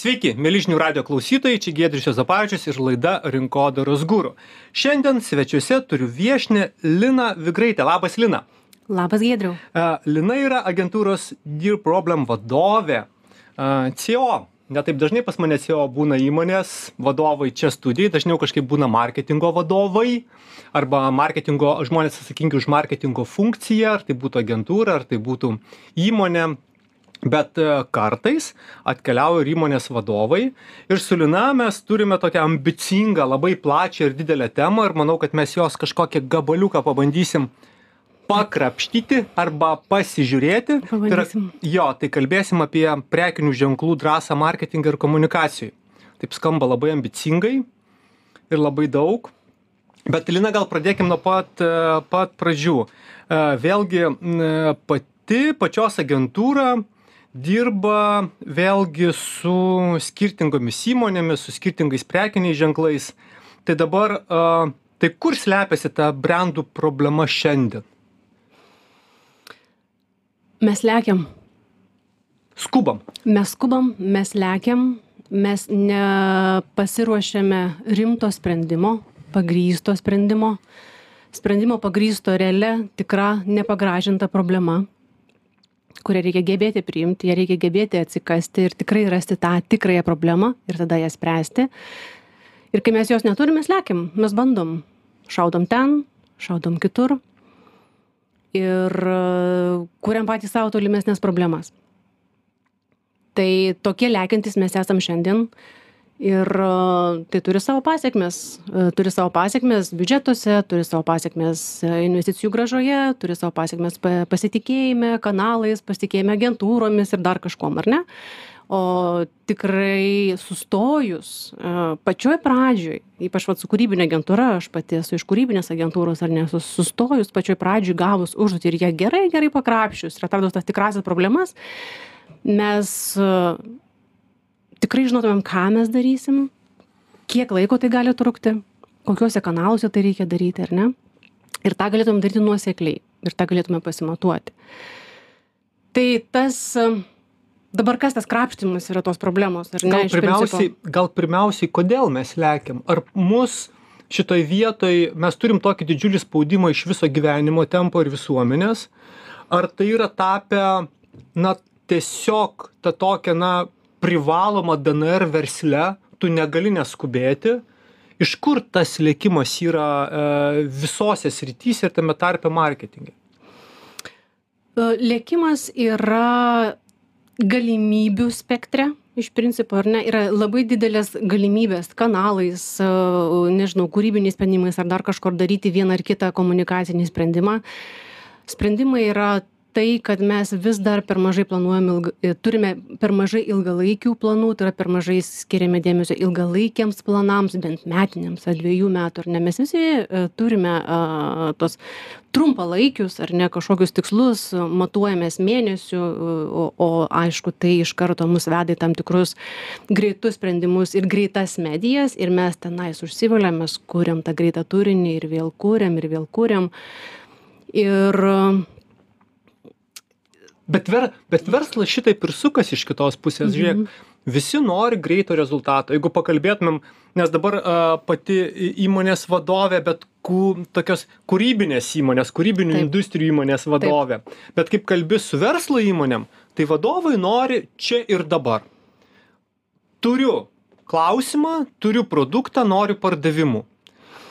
Sveiki, mėlyžinių radio klausytojai, čia Giedrius Zapavičius ir laida Rinkodaros gūrų. Šiandien svečiuose turiu viešnę Lina Vigraitę. Labas, Lina. Labas, Giedriu. Lina yra agentūros Dear Problem vadovė. CEO. Netaip dažnai pas mane CEO būna įmonės vadovai čia studijai, dažniau kažkaip būna marketingo vadovai arba marketingo, žmonės atsakingi už marketingo funkciją, ar tai būtų agentūra, ar tai būtų įmonė, bet e, kartais atkeliauja ir įmonės vadovai ir su lina mes turime tokią ambicingą labai plačią ir didelę temą ir manau kad mes jos kažkokį gabaliuką pabandysim pakrapštyti arba pasižiūrėti. Tai yra, jo, tai kalbėsim apie prekinių ženklų drąsą marketingą ir komunikacijai. Taip skamba labai ambicingai ir labai daug. Bet Lina, gal pradėkim nuo pat, e, pat pradžių. E, vėlgi, pati pačios agentūra dirba vėlgi su skirtingomis įmonėmis, su skirtingais prekiniais ženklais. Tai dabar, tai kur slepiasi ta brandų problema šiandien? Mes lekiam. Skubam. Mes skubam, mes lekiam, mes nepasiruošiame rimto sprendimo, pagrysto sprendimo, sprendimo pagrysto realia, tikra, nepagražinta problema kurią reikia gebėti priimti, ją reikia gebėti atsikasti ir tikrai rasti tą tikrąją problemą ir tada ją spręsti. Ir kai mes jos neturim, mes lekiam, mes bandom. Šaudom ten, šaudom kitur ir kuriam patys savo tolimesnės problemas. Tai tokie lekiantis mes esam šiandien ir tai turi savo pasekmes. Turi savo pasekmes biudžetuose turi savo pasekmes investicijų grąžoje turi savo pasekmes pasitikėjime kanalais pasitikėjime agentūromis ir dar kažkuom ar ne? O tikrai sustojus pačioj pradžioj ypač vat su kūrybine agentūra aš pati esu iš kūrybinės agentūros ar ne sustojus pačioj pradžioj gavus užduotį ir ją gerai gerai pakrapščius ir atradus tas tikrąsias problemas mes tikrai žinotumėm, ką mes darysim, kiek laiko tai gali trukti, kokiuose kanaluose tai reikia daryti, ar ne. Ir tą galėtumėm daryti nuosekliai ir tą galėtume pasimatuoti. Tai tas, dabar kas tas krapštimas yra tos problemos, ar ne? Gal pirmiausiai, gal pirmiausiai kodėl mes lekiam? Ar mus šitoj vietoj mes turim tokį didžiulį spaudimą iš viso gyvenimo tempo ir visuomenės? Ar tai yra tapę, na, tiesiog ta tokia, na, privaloma dnr versle tu negali neskubėti iš kur tas lėkimas yra e, visose srityse ir tame tarpe marketinge? E, lėkimas yra galimybių spektre, iš principo, ar ne, yra labai didelės galimybės kanalais, e, nežinau, kūrybiniais sprendimais ar dar kažkur daryti vieną ar kitą komunikacinį sprendimą. Sprendimai yra tai kad mes vis dar per mažai planuojam ilg e, turime per mažai ilgalaikių planų tai yra per mažai skiriame dėmesio ilgalaikiams planams bent metiniams ar dviejų metų ar ne. Mes visi e, turime a tuos trumpalaikius ar ne kažkokius tikslus matuojamės mėnesių o o aišku tai iš karto mus veda į tam tikrus greitus sprendimus ir greitas medijas ir mes tenais užsiveliam mes kuriam tą greitą turinį ir vėl kuriam ir vėl kuriam. Ir bet ver bet verslas šitaip ir sukasi iš kitos pusės žiūrėk Mhm. visi nori greito rezultato. Jeigu pakalbėtumėm nes dabar a, pati įmonės vadovė bet ku tokios kūrybinės įmonės kūrybinių Taip. industrijų įmonės vadovė. Bet kaip kalbi su verslo įmonėm tai vadovai nori čia ir dabar. Turiu klausimą turiu produktą noriu pardavimų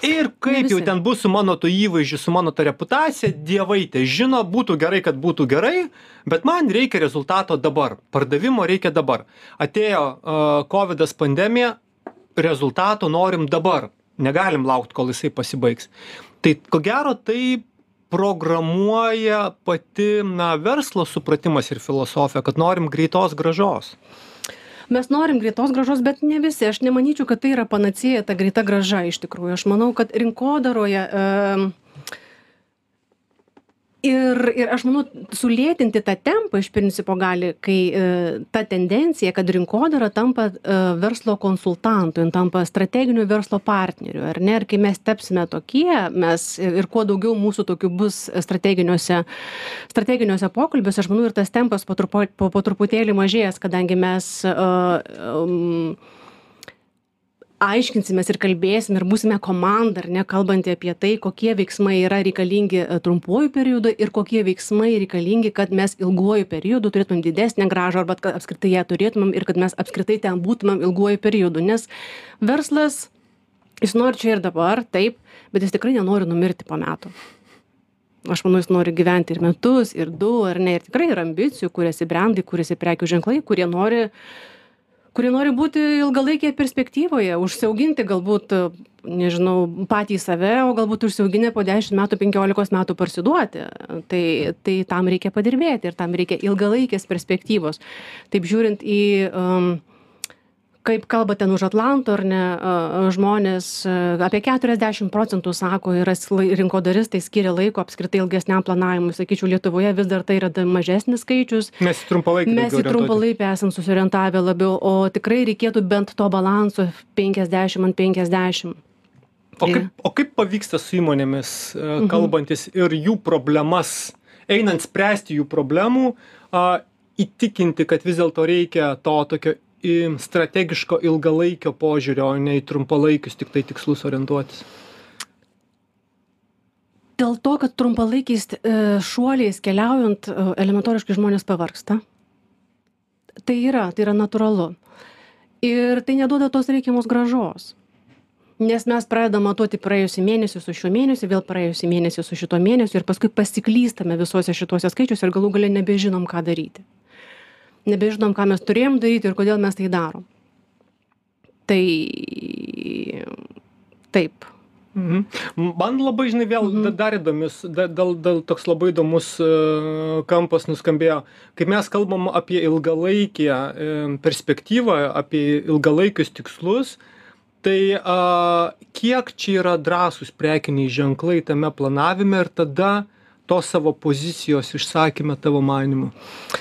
ir kaip jau ten bus su mano tuo įvaizdžiu su mano ta reputacija dievai težino būtų gerai kad būtų gerai bet man reikia rezultato dabar. Pardavimo reikia dabar. Atėjo a, kovidas pandemija rezultato norim dabar. Negalim laukt kol jisai pasibaigs. Tai ko gero tai programuoja pati na verslo supratimas ir filosofija kad norim greitos grąžos mes norim greitos grąžos bet ne visi. Aš nemanyčiau kad tai yra panacėja ta greita grąža iš tikrųjų. Aš manau kad rinkodaroje ir ir aš manau sulėtinti tą tempą iš principo gali kai e, ta tendencija kad rinkodara tampa e, verslo konsultantu jin tampa strateginiu verslo partneriu ar ne? Ir kai mes tapsime tokie mes ir kuo daugiau mūsų tokių bus strateginiuose strateginiuose pokalbiuose aš manau ir tas tempas po trupo po po truputėlį mažės kadangi mes um, aiškinsimės ir kalbėsim ir būsime komanda ar ne kalbanti apie tai kokie veiksmai yra reikalingi e, trumpuoju periodu ir kokie veiksmai reikalingi kad mes ilguoju periodu turėtumėm didesnę grąžą arba kad apskritai ją turėtumėm ir kad mes apskritai ten būtumėm ilguoju periodu. Nes verslas jis nori čia ir dabar taip bet jis tikrai nenori numirti po metų. Aš manau jis nori gyventi ir metus ir du ar ne ir tikrai yra ambicijų kuriasi brendai kuriasi prekių ženklai kurie nori kurie nori būti ilgalaikėje perspektyvoje užsiauginti galbūt nežinau patys save o galbūt užsiauginę po dešim metų penkiolikos metų parsiduoti. Tai tai tam reikia padirbėti ir tam reikia ilgalaikės perspektyvos. Taip žiūrint į um, kaip kalba ten už atlanto ar ne žmonės apie keturiasdešim procentų sako yra rinkodaristai skiria laiko apskritai ilgesniam planavimui. Sakyčiau lietuvoje vis dar tai yra mažesnis skaičius. Mes į trumpalaikį mes į trumpalaikį esam susiorientavę labiau o tikrai reikėtų bent to balanso penkiasdešim ant penkiasdešim o kaip o kaip pavyksta su įmonėmis e, kalbantis ir jų problemas einant spręsti jų problemų a įtikinti kad vis dėlto reikia to tokio į strategiško ilgalaikio požiūrio o ne į trumpalaikius tiktai tikslus orientuotis. Dėl to kad trumpalaikiais e, šuoliais keliaujant e, elementoriškai žmonės pavargsta. Tai yra tai yra natūralu. Ir tai neduoda tos reikiamos grąžos nes mes pradedam matuoti praėjusį mėnesį su šiuo mėnesiu vėl praėjusį mėnesį su šituo mėnesiu ir paskui pasiklystame visuose šituose skaičiuose ir galų gale nebežinom ką daryti nebežinom ką mes turėjom daryti ir kodėl mes tai darom. Tai taip. Mhm. Man labai, žinai, vėl mhm. dar įdomus, dėl, dėl toks labai įdomus uh, kampas nuskambėjo, kai mes kalbam apie ilgalaikį uh, perspektyvą, apie ilgalaikius tikslus, tai uh, kiek čia yra drąsūs prekiniai ženklai tame planavime ir tada tos savo pozicijos išsakymę tavo manimu? Uh,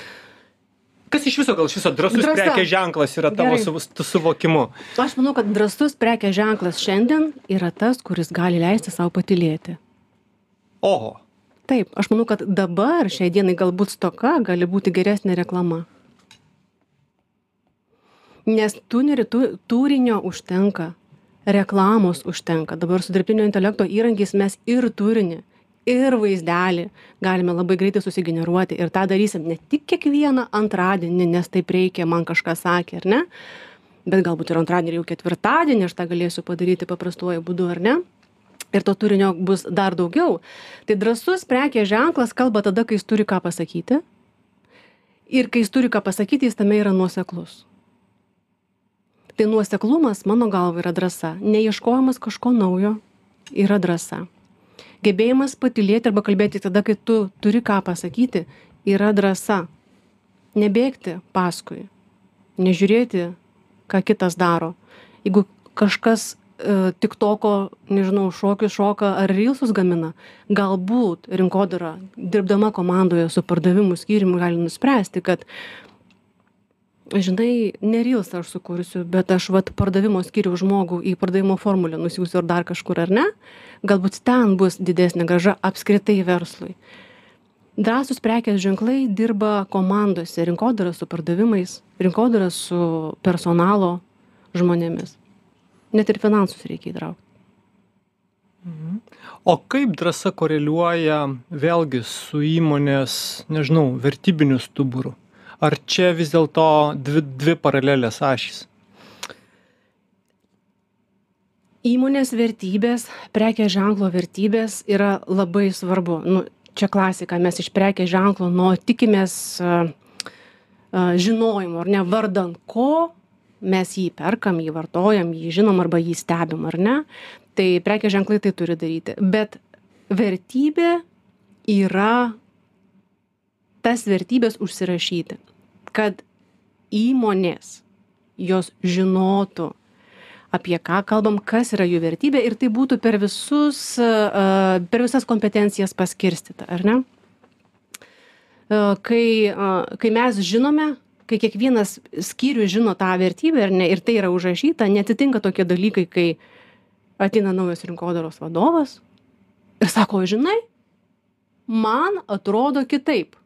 kas iš viso gal iš viso drąsus Drąsa. prekės ženklas yra tavo Gerai. su, suvokimu? Aš manau, kad drąsus prekės ženklas šiandien yra tas, kuris gali leisti savo patilėti. Oho. Taip, aš manau, kad dabar šiai dienai galbūt stoka gali būti geresnė reklama. Nes tuneri, tu, turinio užtenka, reklamos užtenka. Dabar su dirbtinio intelekto įrankiais mes ir turinį, ir vaizdelį galime labai greitai susigeneruoti ir tą darysim ne tik kiekvieną antradienį nes taip reikia man kažkas sakė ar ne? Bet galbūt ir antradienį ir jau ketvirtadienį aš tą galėsiu padaryti paprastuoju būdu ar ne? Ir to turinio bus dar daugiau. Tai drąsus prekės ženklas kalba tada kai jis turi ką pasakyti. Ir kai jis turi ką pasakyti jis tame yra nuoseklus. Tai nuoseklumas mano galva yra drąsa. Neieškojimas kažko naujo yra drąsa gebėjimas patylėti arba kalbėti tada kai tu turi ką pasakyti yra drąsa. Nebėgti paskui. Nežiūrėti ką kitas daro. Jeigu kažkas e, tiktoko nežinau šokius šoka ar rylsus gamina galbūt rinkodara dirbdama komandoje su pardavimų skyrium gali nuspręsti kad žinai ne rylsą aš sukursiu bet aš vat pardavimo skyriaus žmogų į pardavimo formulę nusiųsiu ar dar kažkur ar ne galbūt ten bus didesnė grąža apskritai verslui drąsūs prekės ženklai dirba komandose rinkodara su pardavimais rinkodara su personalo žmonėmis net ir finansus reikia įtraukt Mhm. O kaip drąsa koreliuoja vėlgi su įmonės, nežinau, vertybiniu stuburu? Ar čia vis dėlto dvi dvi paralelės ašys? Įmonės vertybės prekės ženklo vertybės yra labai svarbu. Nu čia klasika mes iš prekės ženklo no tikimės a, a, žinojimo ar ne vardan ko mes jį perkam jį vartojam jį žinom arba jį stebim ar ne tai prekės ženklai tai turi daryti. Bet vertybė yra tas vertybes užsirašyti kad įmonės jos žinotų apie ką kalbam kas yra jų vertybė ir tai būtų per visus per visas kompetencijas paskirstyta ar ne? Kai, kai mes žinome, kai kiekvienas skyrius žino tą vertybę ir, ne, ir tai yra užrašyta, netitinka tokie dalykai, kai ateina naujas rinkodaros vadovas ir sako, žinai, man atrodo kitaip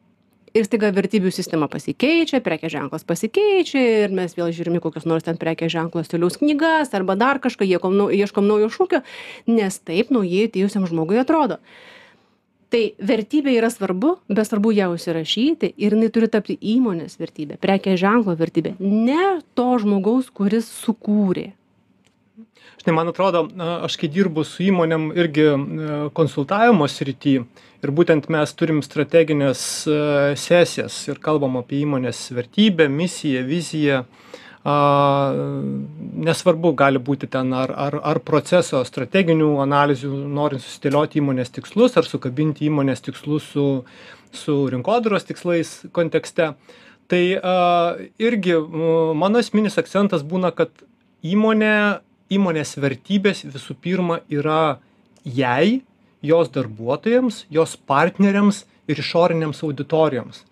ir staiga vertybių sistema pasikeičia prekės ženklas pasikeičia ir mes vėl žiūrim į kokius nors ten prekės ženklo stiliaus knygas arba dar kažką ieškom ieškom naujo šūkio nes taip naujai atėjusiam žmogui atrodo. Tai vertybė yra svarbu bet svarbu ją užsirašyti ir jinai turi tapti įmonės vertybe prekės ženklo vertybe ne to žmogaus kuris sukūrė. Žinai man atrodo aš kai dirbu su įmonėm irgi konsultavimo srity ir būtent mes turim strategines sesijas ir kalbam apie įmonės vertybę misiją viziją. Nesvarbu gali būti ten ar ar ar proceso strateginių analizių norint susidėlioti įmonės tikslus ar sukabinti įmonės tikslus su su rinkodaros tikslais kontekste. Tai irgi mano esminis akcentas būna kad įmonė įmonės vertybės visų pirma yra jai jos darbuotojams jos partneriams ir išorinėms auditorijoms.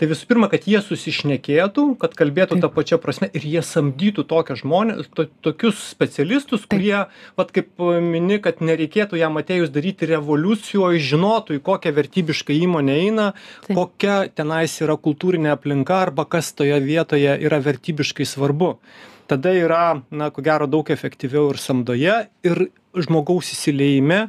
Tai visų pirma kad jie susišnekėtų kad kalbėtų ta pačia prasme ir jie samdytų tokius žmones to tokius specialistus kurie vat kaip mini kad nereikėtų jam atėjus daryti revoliucijų o jis žinotų į kokią vertybišką įmonę eina kokia tenais yra kultūrinė aplinka arba kas toje vietoje yra vertybiškai svarbu. Tada yra na ko gero daug efektyviau ir samdoje ir žmogaus įsiliejime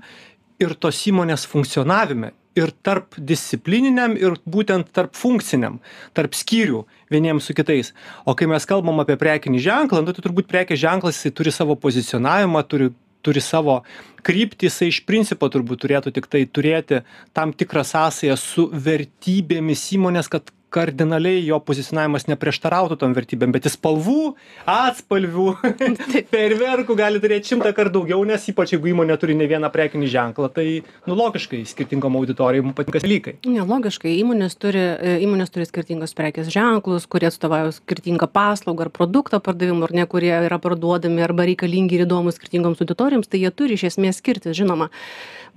ir tos įmonės funkcionavime ir tarpdisciplininiam ir būtent tarpfunkciniam tarp skyrių vieniems su kitais. O kai mes kalbam apie prekinį ženklą nu tai turbūt prekės ženklas jisai turi savo pozicionavimą turi turi savo kryptį jisai iš principo turbūt turėtų tiktai turėti tam tikrą sąsają su vertybėmis įmonės kad kardinaliai jo pozicionavimas neprieštarautų tom vertybėm bet jis spalvų atspalvių fejerverkų gali turėt šimtąkart daugiau nes ypač jeigu įmonė turi ne vieną prekinį ženklą tai nu logiškai skirtingom auditorijom patinka dalykai. Ne logiškai. Įmonės turi e, įmonės turi skirtingus prekės ženklus kurie atstovauja skirtingą paslaugą ar produktą pardavimui ar ne kurie yra parduodami arba reikalingi ir įdomūs skirtingoms auditorijoms tai jie turi iš esmės skirtis žinoma.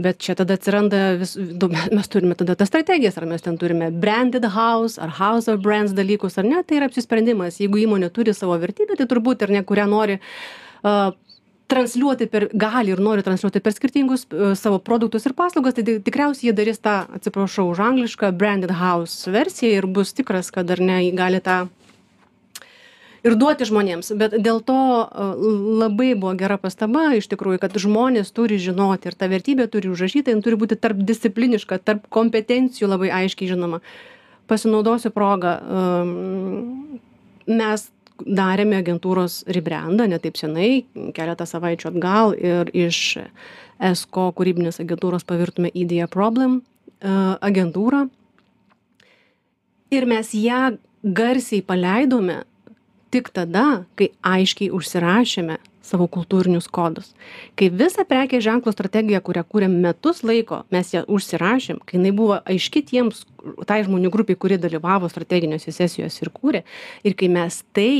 Bet čia tada atsiranda vis mes turime tada tas strategijas ar mes ten turime branded house ar house of brands dalykus ar ne? Tai yra apsisprendimas. Jeigu įmonė turi savo vertybę tai turbūt ar ne kurią nori a transliuoti per gali ir nori transliuoti per skirtingus savo produktus ir paslaugas tai tikriausiai jie darys tą atsiprašau už anglišką branded house versiją ir bus tikras kad ar ne gali tą ir duoti žmonėms. Bet dėl to labai buvo gera pastaba iš tikrųjų kad žmonės turi žinoti ir ta vertybė turi užrašyta jin turi būti tarpdiscipliniška tarp kompetencijų labai aiškiai žinoma pasinaudosiu proga mes darėme agentūros ribrendą ne taip senai keletą savaičių atgal ir iš esko kūrybinės agentūros pavirtome į dia problem agentūrą. Ir mes ją garsiai paleidome tik tada kai aiškiai užsirašėme savo kultūrinius kodus. Kai visą prekės ženklo strategiją kurią kūrėm metus laiko mes ją užsirašėm kai jinai buvo aiški tiems tai žmonių grupei kuri dalyvavo strateginėse sesijose ir kūrė ir kai mes tai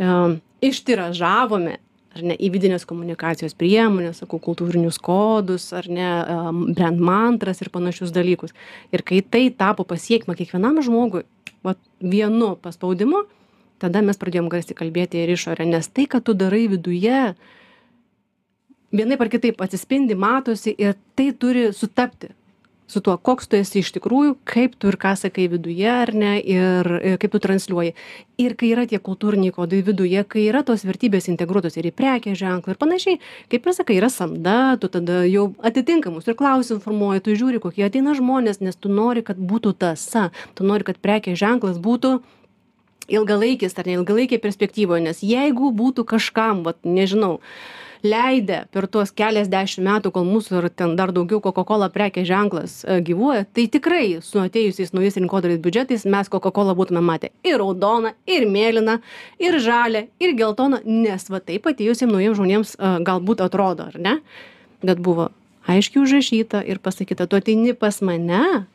um, ištiražavome ar ne į vidinės komunikacijos priemones sakau kultūrinius kodus ar ne brand mantras ir panašius dalykus. Ir kai tai tapo pasiekiama kiekvienam žmogui vat vienu paspaudimu tada mes pradėjom garsiai kalbėti ir išorę nes tai ką tu darai viduje vienaip ar kitaip atsispindi matosi ir tai turi sutapti su tuo koks tu esi iš tikrųjų kaip tu ir ką sakai viduje ar ne ir kaip tu transliuoji. Ir kai yra tie kultūriniai kodai viduje kai yra tos vertybės integruotos ir į prekės ženklą ir panašiai kaip ir sakai yra samda tu tada jau atitinkamus ir klausimus formuoji tu žiūri kokie ateina žmonės nes tu nori kad būtų tąsa tu nori kad prekės ženklas būtų ilgalaikis ar ne ilgalaikėj perspektyvoj nes jeigu būtų kažkam vat nežinau leidę per tuos keliasdešim metų kol mūsų ir ten dar daugiau coca-cola prekės ženklas gyvuoja tai tikrai su atėjusiais naujais rinkodaros biudžetais mes coca-colą būtume matę ir raudoną ir mėlyną ir žalią ir geltoną nes va taip atėjusiem naujiem žmonėms galbūt atrodo ar ne? Bet buvo aiškiai užrašyta ir pasakyta tu ateini pas mane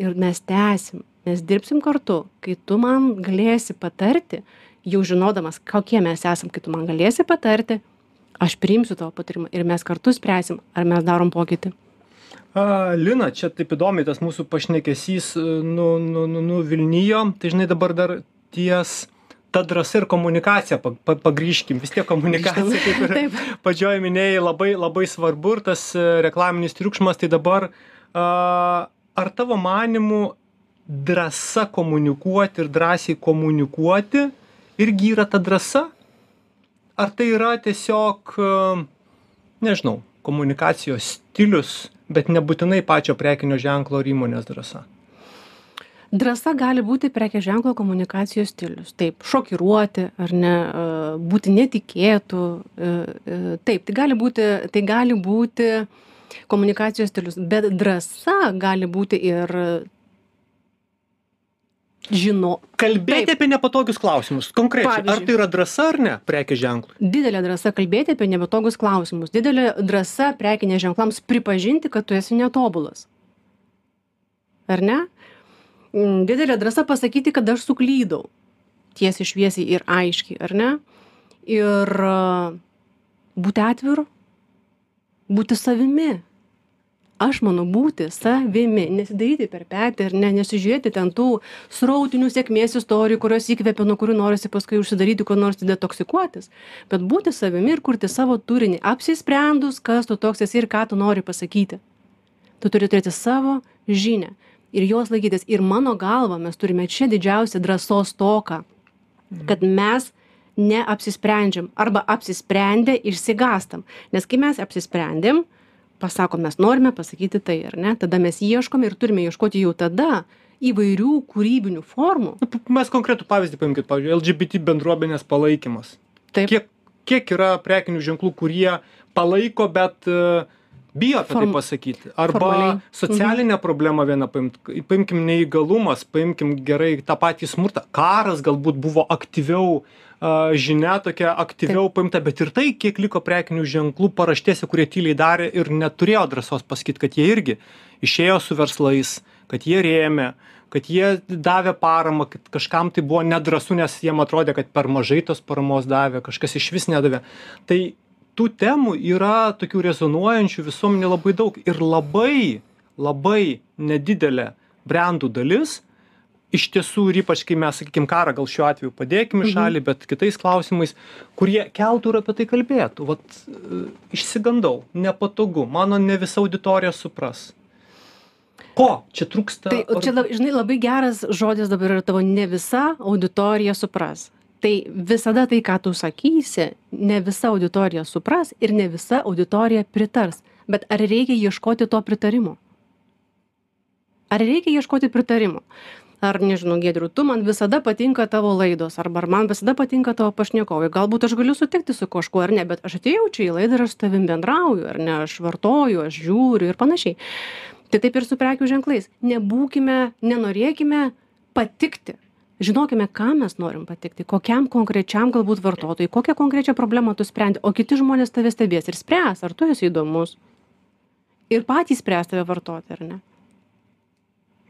ir mes tęsim mes dirbsim kartu kai tu man galėsi patarti jau žinodamas kokie mes esam kai tu man galėsi patarti aš priimsiu tavo patarimą ir mes kartu spręsim ar mes darom pokytį. A, Lina, čia taip įdomiai tas mūsų pašnekesys e, nu, nu, nu, nuvilnijo, tai žinai dabar dar ties ta drąsa ir komunikacija, pa, pa, pagrįžkim, vis tiek komunikacija, kaip ir Taip. pačioj minėjai, labai, labai svarbu ir tas e, reklaminis triukšmas, tai dabar a, ar tavo manimu drąsa komunikuoti ir drąsiai komunikuoti irgi yra ta drąsa? Ar tai yra tiesiog, a, nežinau, komunikacijos stilius, bet nebūtinai pačio prekinio ženklo ar įmonės drąsa? drąsa gali būti prekės ženklo komunikacijos stilius taip šokiruoti ar ne e, būti netikėtu e, e, taip tai gali būti tai gali būti komunikacijos stilius bet drąsa gali būti ir žino. Kalbėti apie nepatogius klausimus. Konkrečiai, ar tai yra drąsa ar ne prekės ženklui? didelė drąsa kalbėti apie nepatogius klausimus. Didelė drąsa prekinės ženklams pripažinti kad tu esi netobulas. Ar ne? Mm, didelė drąsa pasakyti kad aš suklydau. Tiesiai šviesiai ir aiškiai ar ne? Ir a, būti atviru. Būti savimi aš manau būti savimi nesidairyti per petį ar ne nesižiūrėti ten tų srautinių sėkmės istorijų kurios įkvepia nuo kurių norisi paskui užsidaryti kur nors detoksikuotis bet būti savimi ir kurti savo turinį apsisprendus kas tu toks esi ir ką tu nori pasakyti. Tu turi turėti savo žinią ir jos laikytis. Ir mano galva mes turime čia didžiausią drąsos stoką kad mes neapsisprendžiam arba apsisprendę išsigąstam nes kai mes apsisprendėm pasakom mes norime pasakyti tai ar ne tada mes ieškome ir turime ieškoti jau tada įvairių kūrybinių formų Mes konkretų pavyzdį paimkit, pavyzdžiui, LGBT bendruomenės palaikymas. taip Kiek, kiek yra prekinių ženklų, kurie palaiko, bet uh, bijo apie Form- tai pasakyti. Arba formaliai. socialinę problemą vieną paimt. Paimkim neįgalumas, paimkim gerai tą patį smurtą. Karas galbūt buvo aktyviau, žinia tokia aktyviau paimta, bet ir tai, kiek liko prekinių ženklų paraštėse, kurie tyliai darė ir neturėjo drąsos pasakyti, kad jie irgi išėjo su verslais, kad jie rėmė, kad jie davė paramą, kad kažkam tai buvo nedrasu, nes jiem atrodė, kad per mažai tos paramos davė, kažkas iš vis nedavė. Tai tų temų yra tokių rezonuojančių visuomenė labai daug ir labai, labai nedidelė brandų dalis iš tiesų ir ypač kai mes sakykim karą gal šiuo atveju padėkim į šalį bet kitais klausimais kurie keltų ir apie tai kalbėtų vat e, išsigandau nepatogu mano ne visa auditorija supras ko čia trūksta Tai čia, žinai, labai geras žodis dabar yra tavo ne visa auditorija supras. Tai visada tai, ką tu sakysi, ne visa auditorija supras ir ne visa auditorija pritars. Bet ar reikia ieškoti to pritarimo? Ar reikia ieškoti pritarimo? Ar nežinau, Gedriu, tu man visada patinka tavo laidos, arba ar man visada patinka tavo pašnekovai. Galbūt aš galiu sutikti su kažkuo ar ne, bet aš atėjau čia į laidą ir aš su tavim bendrauju, ar ne, aš vartoju, aš žiūriu ir panašiai. Tai taip ir su prekių ženklais. Nebūkime, nenorėkime patikti. Žinokime, ką mes norim patikti, kokiam konkrečiam galbūt vartotojui, kokią konkrečią problemą tu sprendi, o kiti žmonės tave stebės ir spręs, ar tu esi įdomus. Ir patys spręs tave vartoti, ar ne?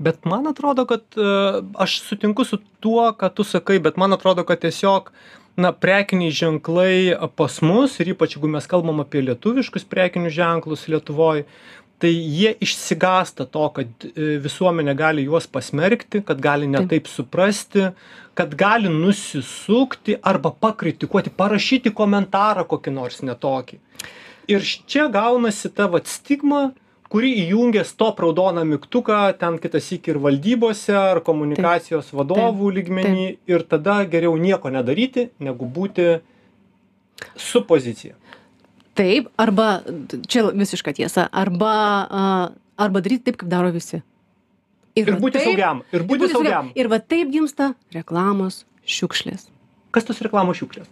Bet man atrodo, kad e, aš sutinku su tuo, ką tu sakai, bet man atrodo, kad tiesiog, na, prekiniai ženklai pas mus ir ypač jeigu mes kalbam apie lietuviškus prekinius ženklus Lietuvoje, tai jie išsigasta to, kad e, visuomenė gali juos pasmerkti, kad gali netaip suprasti, kad gali nusisukti arba pakritikuoti, parašyti komentarą kokį nors netokį. Ir čia gaunasi ta vat stigma, kuri įjungia stop raudoną mygtuką ten kitąsyk ir valdybose ar komunikacijos vadovų lygmeny ir tada geriau nieko nedaryti, negu būti su pozicija. Taip, arba, čia visiška tiesa, arba, arba daryti taip, kaip daro visi. Ir va būti taip- saugiam. Ir būti saugiam. Ir va taip gimsta reklamos šiukšlės. Kas tos reklamos šiukšlės?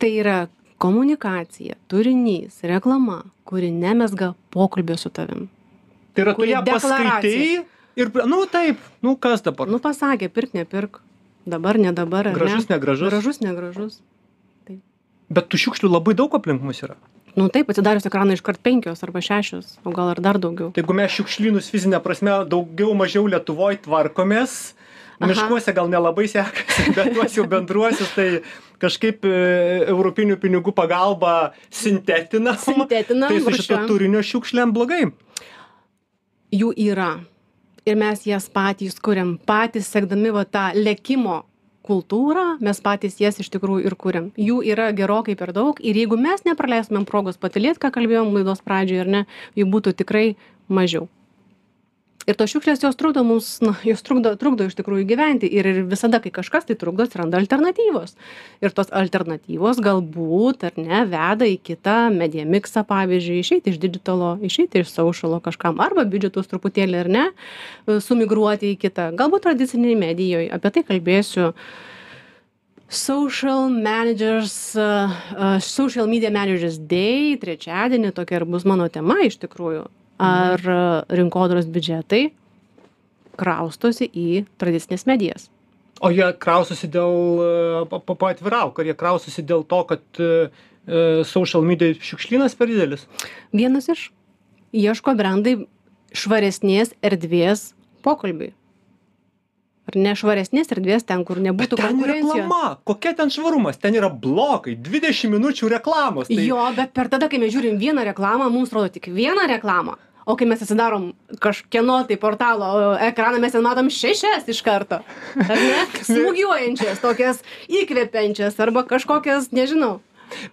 Tai yra komunikacija, turinys, reklama, kuri nemesga pokalbio su tavim. Tai yra, tu ją paskaitai ir, nu taip, nu kas dabar? Nu pasakė, pirk, nepirk, dabar, ne dabar. ar Gražus, ne? negražus. Gražus, negražus. Bet tų šiukšlių labai daug aplink mus yra. Nu taip, atsidarius ekraną iškart penkios arba šešios, o gal ir dar daugiau. Tai jeigu mes šiukšlynus fizinę prasme daugiau mažiau Lietuvoje tvarkomės. Miškuose gal nelabai sekasi, bet tuos jau bendruosius, tai kažkaip e, europinių pinigų pagalba sintetinam. Sintetinam, Tai su šito turinio šiukšlėm blogai. jų yra. Ir mes jas patys kuriam. Patys sekdami va tą lėkimo kultūrą mes patys jas iš tikrųjų ir kuriam. Jų yra gerokai per daug. Ir jeigu mes nepraleistumėm progos patylėt ką kalbėjom laidos pradžioj ar ne jų būtų tikrai mažiau ir tos šiukšlės jos trukdo mums na jos trukdo trukdo iš tikrųjų gyventi. Ir ir visada kai kažkas tai trukdo atsiranda alternatyvos. Ir tos alternatyvos galbūt ar ne veda į kitą media miksą pavyzdžiui išeiti iš didžitalo išeiti iš saušalo kažkam arba biudžetus truputėlį ar ne sumigruoti į kitą. Galbūt tradicinėj medijoj apie tai kalbėsiu. Social Managers, uh, Social Media Managers Day, trečiadienį tokia ir bus mano tema iš tikrųjų ar rinkodaros biudžetai kraustosi į tradicines medijas. O jie kraustosi dėl, paatvirau, ar jie kraustosi dėl to, kad e, social media šiukšlynas per didelis? Vienas iš ieško brandai švaresnės erdvės pokalbiui. Ar nešvaresnės erdvės ten, kur nebūtų bet ten reklama, kokia ten švarumas, ten yra blokai, 20 minučių reklamos. Tai... Jo, bet per tada, kai mes žiūrim vieną reklamą, mums rodo tik vieną reklamą o kai mes atsidarom kažkieno tai portalo ekraną mes ten matom šešias iš karto ar ne? Smūgiuojančias tokias įkvepiančias arba kažkokias nežinau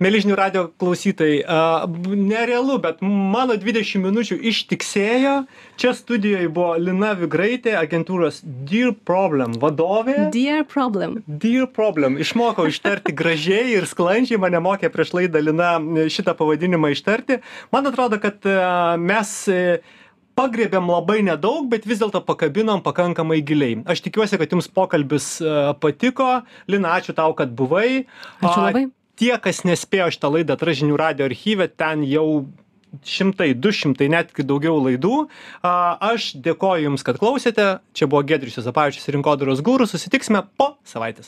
Mėly žinių radio klausytojai, uh, nerealu, bet mano 20 minučių ištiksėjo. Čia studijoje buvo Lina Vigraitė, agentūros Dear Problem vadovė. Dear Problem. Dear Problem. Išmokau ištarti gražiai ir sklandžiai, mane mokė prieš laidą Lina šitą pavadinimą ištarti. Man atrodo, kad uh, mes uh, pagriebėm labai nedaug, bet vis dėlto pakabinom pakankamai giliai. Aš tikiuosi, kad jums pokalbis patiko. Lina, ačiū tau, kad buvai. Ačiū labai tie kas nespėjo šitą laidą atrast žinių radijo archyve ten jau šimtai du šimtai netgi daugiau laidų. A aš dėkoju jums kad klausėte. Čia buvo giedrius juozapavičius rinkodaros guru. Susitiksime po savaitės